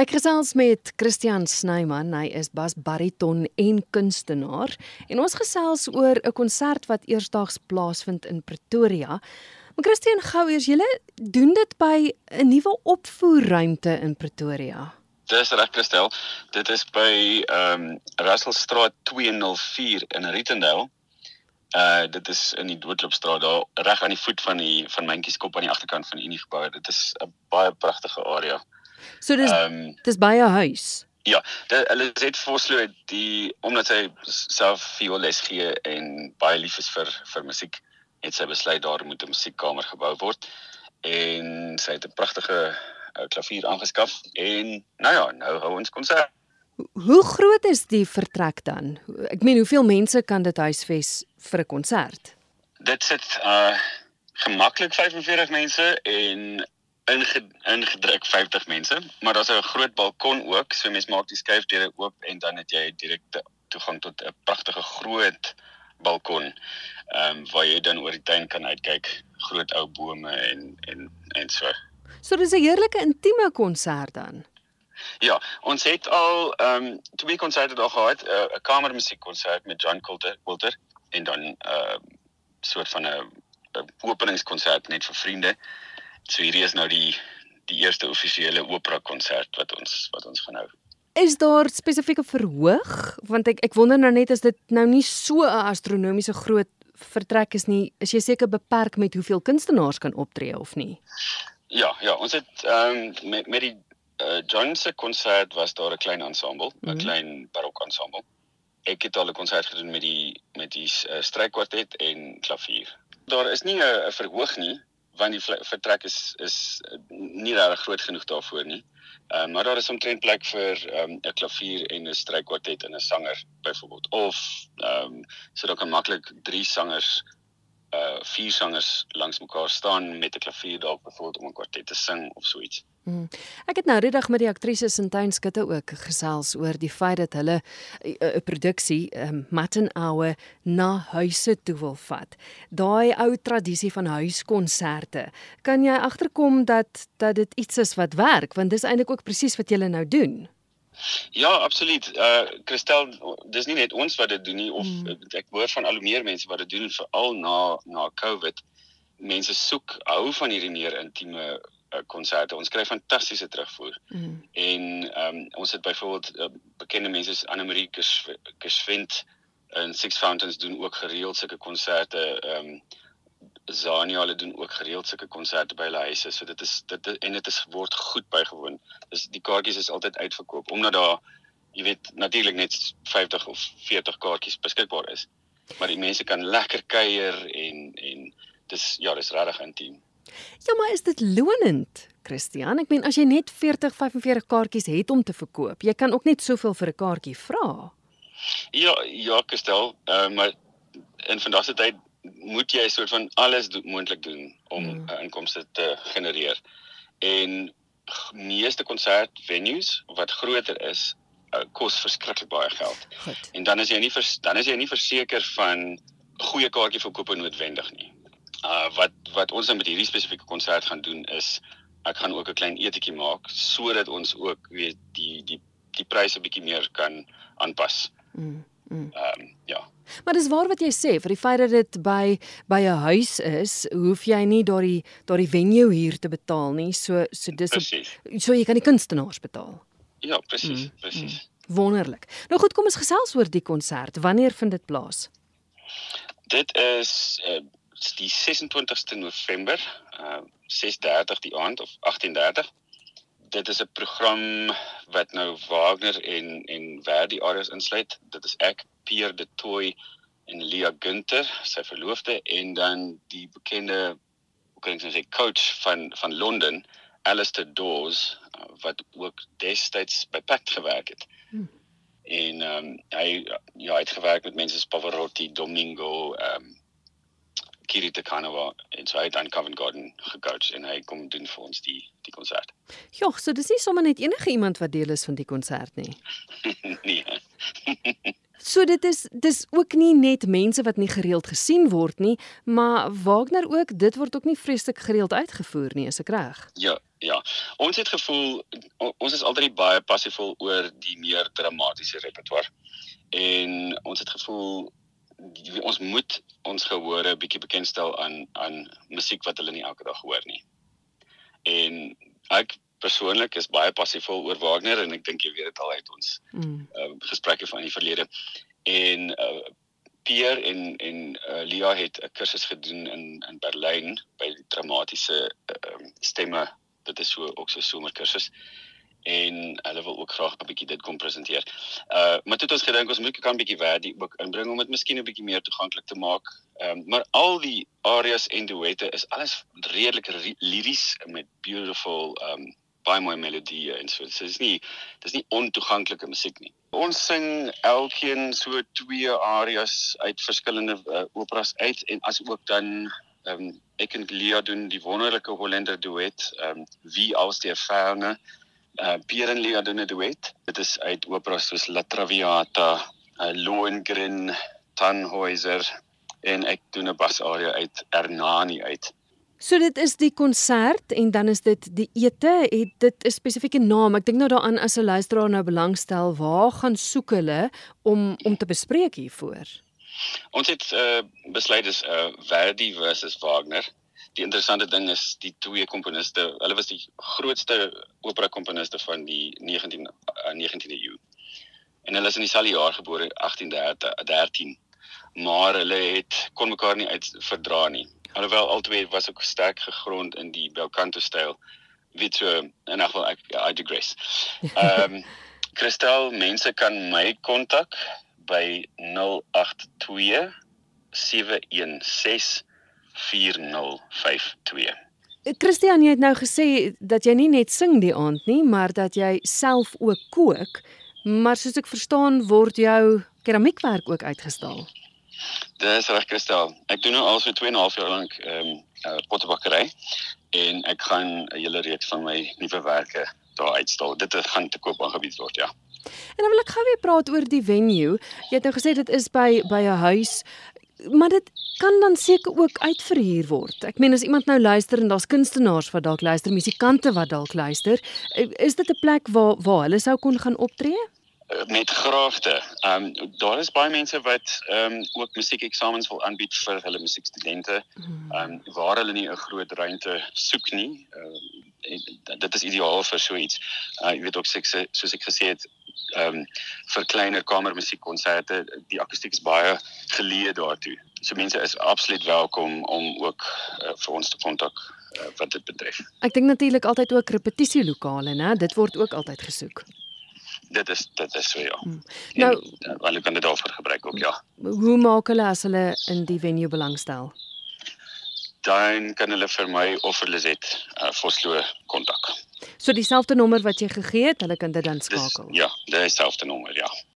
Ek gesels met Christian Snyman, hy is basbariton en kunstenaar en ons gesels oor 'n konsert wat eersdaags plaasvind in Pretoria. Maar Christian, gou eers, julle doen dit by 'n nuwe opvoerruimte in Pretoria. Dis reg gestel. Dit is by ehm um, Russellstraat 204 in Rittendale. Uh dit is in die Doodloopstraat daar reg aan die voet van die van Mentjieskop aan die agterkant van die Unie gebou. Dit is 'n baie pragtige area. So dis um, dis by 'n huis. Ja, hulle het voorslo die omdat sy self violes gee en baie lief is vir vir musiek, het sy besluit daar moet 'n musiekkamer gebou word. En sy het 'n pragtige uh, klavier aangeskaf en nou ja, nou hou ons konsert. Hoe groot is die vertrek dan? Ek meen, hoeveel mense kan dit huisves vir 'n konsert? Dit sit uh gemaklik 45 mense en ingedruk 50 mense, maar daar's 'n groot balkon ook, so mense maak die skuifdeure oop en dan het jy direkte toegang tot 'n pragtige groot balkon. Ehm um, waar jy dan oor die tuin kan uitkyk, groot ou bome en en en so. So dis 'n heerlike intieme konsert dan. Ja, ons het al ehm um, twee konserte daar gehad, eh, 'n uh, kamermusiekkonsert met John Coulter, Coulter en dan 'n uh, soort van 'n openingskonsert net vir vriende. So hierdie is nou die die eerste offisiële opera konsert wat ons wat ons gaan hou. Is daar spesifieke verhoog? Want ek ek wonder nou net as dit nou nie so 'n astronomiese groot vertrek is nie, is jy seker beperk met hoeveel kunstenaars kan optree of nie? Ja, ja, ons het ehm um, met met die uh, John se konsert was daar 'n klein ensemble, 'n mm -hmm. klein barok ensemble. Ek het al 'n konsert gedoen met die met die uh, strykwartet en klavier. Daar is nie 'n verhoog nie want die vertrek is is nie regtig groot genoeg daarvoor nie. Ehm uh, maar daar is omtrent plek vir ehm, 'n um, klavier en 'n strykwartet en 'n sanger byvoorbeeld of ehm um, so dat kan maklik drie sangers uh vier sangers langs mekaar staan met 'n klavier dalk byvoorbeeld om 'n kwartet te sing of so iets. Hmm. Ek het nou die dag met die aktrise Sintyn Skutte ook gesels oor die feit dat hulle eh, 'n uh, produksie um, Matten Hour na huise toe wil vat. Daai ou tradisie van huiskonserte. Kan jy agterkom dat dat dit iets is wat werk want dis eintlik ook presies wat julle nou doen. Ja, absoluut. Uh Christel, dis nie net ons wat dit doen nie of hmm. ek hoor van al hoe meer mense wat dit doen veral na na COVID. Mense soek hou van hierdie meer intieme Eh, konserte. Ons kry fantastiese terugvoer. Mm. En ehm um, ons het byvoorbeeld uh, bekende mense soos Anne Marie Geschwind en Six Fountains doen ook gereeld sulke konserte. Ehm um, Zania hulle doen ook gereeld sulke konserte by hulle huise. So dit is dit en dit is word goed bygewoon. Dis die kaartjies is altyd uitverkoop omdat daar jy weet natuurlik net 50 of 40 kaartjies beskikbaar is. Maar die mense kan lekker kuier en en dis ja, dis regtig intiem. Ja, maar is dit lonend, Christian? Ek meen as jy net 40, 45 kaartjies het om te verkoop, jy kan ook net soveel vir 'n kaartjie vra. Ja, ja, Christel, uh, maar in vandag se tyd moet jy soort van alles do moontlik doen om hmm. uh, inkomste te genereer. En meeste konsertvenues wat groter is, uh, kos verskriklik baie geld. Goed. En dan is jy nie vers, dan is jy nie verseker van goeie kaartjie verkoop noodwendig nie uh wat wat ons nou met hierdie spesifieke konsert gaan doen is ek gaan ook 'n klein etetjie maak sodat ons ook weet die die die pryse bietjie meer kan aanpas. Mm. Ehm mm. um, ja. Maar dis waar wat jy sê, vir die feit dat dit by by 'n huis is, hoef jy nie daardie daardie venue huur te betaal nie. So so dis op, so jy kan die kunstenaars betaal. Ja, presies, mm. presies. Mm. Wonderlik. Nou goed, kom ons gesels oor die konsert. Wanneer vind dit plaas? Dit is uh, die 26ste November, uh 6:30 die aand of 18:30. Dit is 'n program wat nou Wagner en en Verdi areas insluit. Dit is ek, Pierre de Toy en Lia Günther, sy verloofde en dan die bekende hoe kan ek nou sê coach van van Londen, Alistair Dawes wat ook destyds by Pact gewerk het. Hmm. En ehm um, hy ja, hy het gewerk met mense soos Pavarotti, Domingo, ehm um, Kiri Takanova en so hy het aan Covent Garden gecoach en hy kom doen vir ons die die konsert. Ja, so dis nie sommer net enige iemand wat deel is van die konsert nie. nee. so dit is dis ook nie net mense wat nie gereeld gesien word nie, maar Wagner ook, dit word ook nie vreeslik gereeld uitgevoer nie, is ek reg? Ja, Ja, ons het gevoel ons is altyd baie passievol oor die meer dramatiese repertoire. En ons het gevoel ons moet ons gehore bietjie bekendstel aan aan musiek wat hulle nie elke dag hoor nie. En ek persoonlik is baie passievol oor Wagner en ek dink jy weet dit al uit ons mm. uh, gesprekke van die verlede. En uh, Pierre en en uh, Lia het 'n kursus gedoen in in Berlyn by die dramatiese uh, stemme dit is so ook so somerkursus en hulle wil ook graag 'n bietjie dit kom presenteer. Uh maar toe het ons gedink ons moet kan 'n bietjie verdie ook inbring om dit miskien 'n bietjie meer toeganklik te maak. Ehm um, maar al die arias en duette is alles redelik liries met beautiful ehm um, baie mooi melodieë en so. Dit is nie dis nie ontoeganklike musiek nie. Ons sing elkeen so twee arias uit verskillende uh, operas uit en as ook dan ehm um, ek en Lia doen die wonderlike Hollander duet ehm um, wie aus der ferne uh Pierre en Lia doen 'n duet dit is uit operas soos La Traviata uh, Lohengrin Tannhäuser en ek doen 'n basaria uit Ernani uit. So dit is die konsert en dan is dit die ete. Het dit 'n spesifieke naam? Ek dink nou daaraan as 'n luisteraar nou belangstel waar gaan soek hulle om om te bespreek hiervoor? Ons het uh, besluit dis uh, Verdi versus Wagner. Die interessante ding is die twee komponiste, hulle was die grootste opera komponiste van die 19 uh, 19de eeu. En hulle is in dieselfde jaar gebore, 1813. Maar hulle het kon mekaar nie uit verdra nie. Alhoewel albei was ook sterk gegrond in die bel canto styl. Wie so en ag wel ek I digress. Ehm um, Christel, mense kan my kontak by 082 716 4052. Christian, jy het nou gesê dat jy nie net sing die aand nie, maar dat jy self ook kook. Maar soos ek verstaan, word jou keramiekwerk ook uitgestal. Dis reg, Christel. Ek doen nou al so 2 en 'n half jaar lank ehm um, uh, pottebakkery en ek gaan 'n hele reeks van my nuwe werke daar uitstal. Dit gaan te koop aangebied word, ja. En dan wil ek gou weer praat oor die venue. Jy het nou gesê dit is by by 'n huis, maar dit kan dan seker ook uitverhuur word. Ek meen as iemand nou luister en daar's kunstenaars wat dalk luister, musikante wat dalk luister, is dit 'n plek waar waar hulle sou kon gaan optree? Eh, met graagte. Ehm um, daar is baie mense wat ehm um, ook musiekeksamens wil aanbied vir hulle musiekstudente. Hmm. Ehm um, waar hulle nie 'n groot ruimte soek nie. Ehm um, dit is ideaal vir so iets. Uh, jy weet ook soos ek gesê het, ehm um, vir kleiner kamermusiekkonserte die akoestiek is baie geleë daartoe. So mense is absoluut welkom om ook uh, vir ons te kontak uh, wat dit betref. Ek dink natuurlik altyd ook repetisielokale, né? Dit word ook altyd gesoek. Dit is dit is so ja. Hmm. Nou, eh, hulle kan dit daarvoor gebruik ook ja. Hoe maak hulle as hulle in die venue belangstel? Dan kan hulle vir my of vir Lizet uh, Vosloo kontak. So dieselfde nommer wat jy gegee het, hulle kan dit dan skakel. Dis, ja, dieselfde nommer, ja.